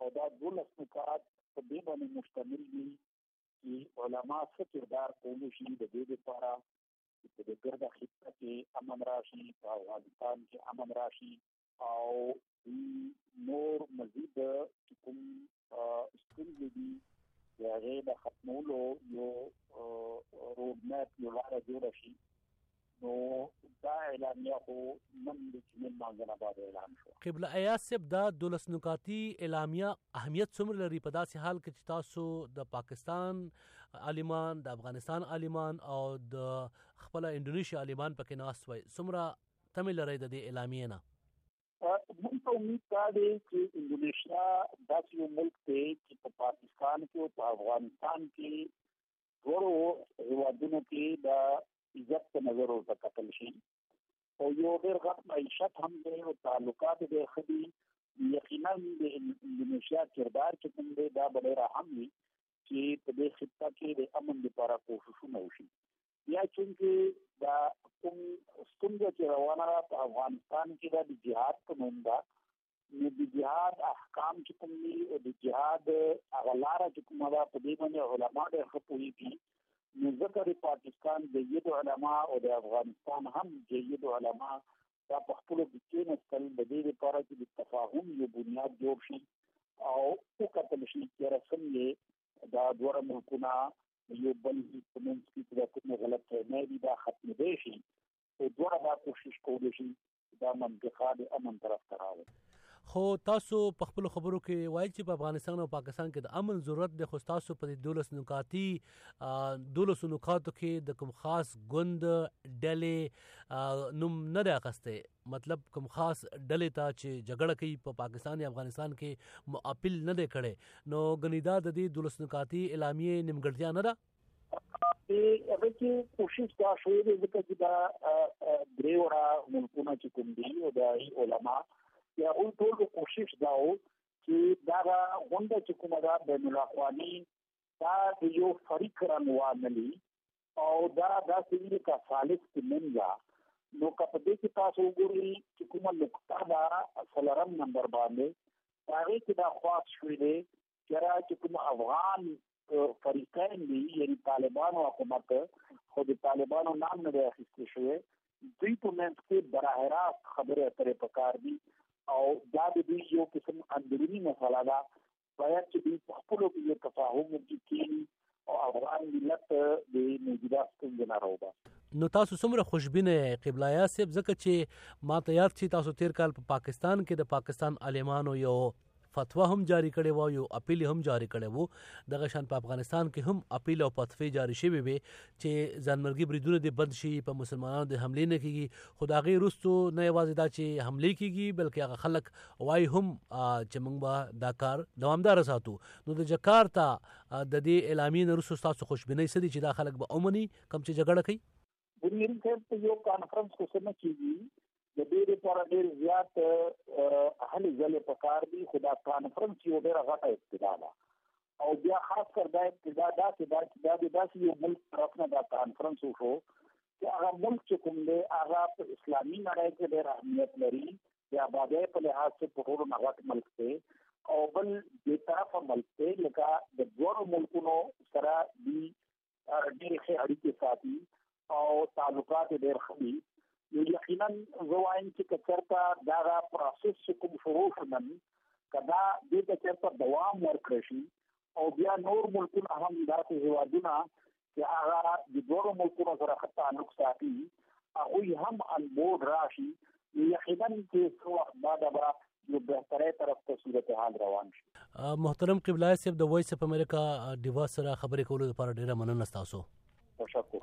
او دا دولس نکات په دې باندې مشتمل دي چې علما څه کردار کولی شي د دې لپاره چې په دې ګرده خطه کې امن راشي په افغانستان کې امن راشي او نور مزید کوم ستونزې دي د هغې د ختمولو یو روډ میپ یو لاره جوړه شي نو دا اعلامیه خو نن د جمعې لمانځه نه بعد اعلان شوه قبله ایاز صاحب دا دولس نکاتي اعلامیه اهمیت څومره لري په داسې حال کې چې تاسو د پاکستان عالمان د افغانستان عالمان او د خپل انډونیشیا عالمان پکې ناست وای څومره تمه لرئ د دې اعلامیې نه مونږ ته امید دا دی چې انډونیشیا داسې یو ملک دی چې په پاکستان کې او په افغانستان کې ورو هیوادونو کې د عزت په نظر ورته کتل شي او یو ډېر غټ معیشت هم دی او تعلقات ډېر ښه دي یقینا د انډونیشیا کردار چې کوم دی دا به ډېر اهم وي چې په دې خطه کې د امن لپاره کوششونه وشي یا چې دا کوم ستونزه چې روانه ده په افغانستان کې د جهاد په نوم ده نو د جهاد احکام چې کوم دي او د جهاد هغه لاره چې کومه ده په دې باندې علما ډېر ښه پوهېږي نو ځکه د پاکستان جید علما او د افغانستان هم جید علما دا په خپلو کې کېناستل د دې لپاره چې د تفاهم یو بنیاد جوړ شي او وکتل شي چې څنګه دا دوه ملکونه یو بل په منځ کې د کوم غلط فهمۍ دا ختمېدای شي او دوه دا کوشش کولی شي دا منطقه د امن طرف ته راوړي خو تاسو په خپل خبرو کې وایي چې په افغانستان او پاکستان کې د امن ضرورت دی خو تاسو په دې 12 نکاتی 12 نکاتو کې د کوم خاص ګوند ډلې نوم نه دی اخسته مطلب کوم خاص ډلې ته چې جګړه کوي په پاکستان یا افغانستان کې مو اپیل نه دی کړي نو غنیدا د دې 12 نکاتی اعلامیه نیمګړتیا نه ده چې هغه کې کوشش دا شوې ده ځکه چې دا درې وړه ملکونه چې کوم دي او دا علما یا اون ټول کوشش دا و چې دا غونډه چې کومه ده بین الاقوامي دا د یو فریق رانواملی او دا داسې یو کا ثالث منځه نو کپ دې کې تاسو وګورئ چې کومه نقطه دا سلرم نمبر باندې هغه کې دا خاص شوې ده چرا چې کوم افغان فریقین دی یعنی طالبان او حکومت خو د طالبانو نام نه دی اخیستل شوی دوی په منځ کې براه راست خبرې اترې پکار دي او دا د دوی یو قسم اندرونی مسله ده باید چې دوی په خپلو کې یو تفاهم وکړي او افغان ملت د موجوده ستونزې نه راوباسي نو تاسو څومره خوشبینه یې قبلا یا صاحب ځکه چې ما ته یاد چې تاسو تیر کال په پا پاکستان کې د پاکستان عالمانو یو فتوا هم جاری کړي وو یو اپیل هم جاری کړي وو دغه شان په افغانستان کې هم اپیل او فتوی جاری شوی وي چې ځانمرګي بریدونه دي بند شي په مسلمانانو د حمله نه کیږي خدا غي رستو نه یوازې دا چې حمله کیږي بلکې هغه خلک وای هم چې موږ به دا کار دوامدار ساتو نو د جکارتا د دې اعلامیې نه وروسته ستاسو خوشبینۍ څه دي چې دا خلک به ومني کوم چې جګړه کوي؟ بنیری صاحب په یو کانفرنس کې څه نه کېږي د دې لپاره ډېر زیات هلې ځلې په کار دي خو دا کانفرنس یو ډېره غټه ابتدا ده او بیا خاص کر دا ابتدا داسې ده چې دا د داسې یو ملک طرف نه دا کانفرنس وشو چې هغه ملک چې کوم دی هغه په اسلامي نړۍ کې ډېر اهمیت لري د آبادۍ په لحاظ څه په ټولو نه غټ ملک دی او بل د طرف ملک دی لکه د دوه ملکونو سره دی ډېر ښه اړیکې ساتي او تعلقات ډېر ښه دي نو یقینا زه وایم چې کچرته دا را پروسس چې کوم شروع شمن کدا دې ته چرته دوام ورکړي شي او بیا نور ملکونه هم داسې هوادونه چې هغه د دوه ملکونو سره خپل تعلق ساتي هغه هم ان بورډ راشي یقینا چې څو وخت بعد به یو بهتره طرف ته صورتحال روان شي محترم قبلای صاحب د وایس اپ امریکا دیوا سره خبرې کولو لپاره ډیره مننه تاسو تشکر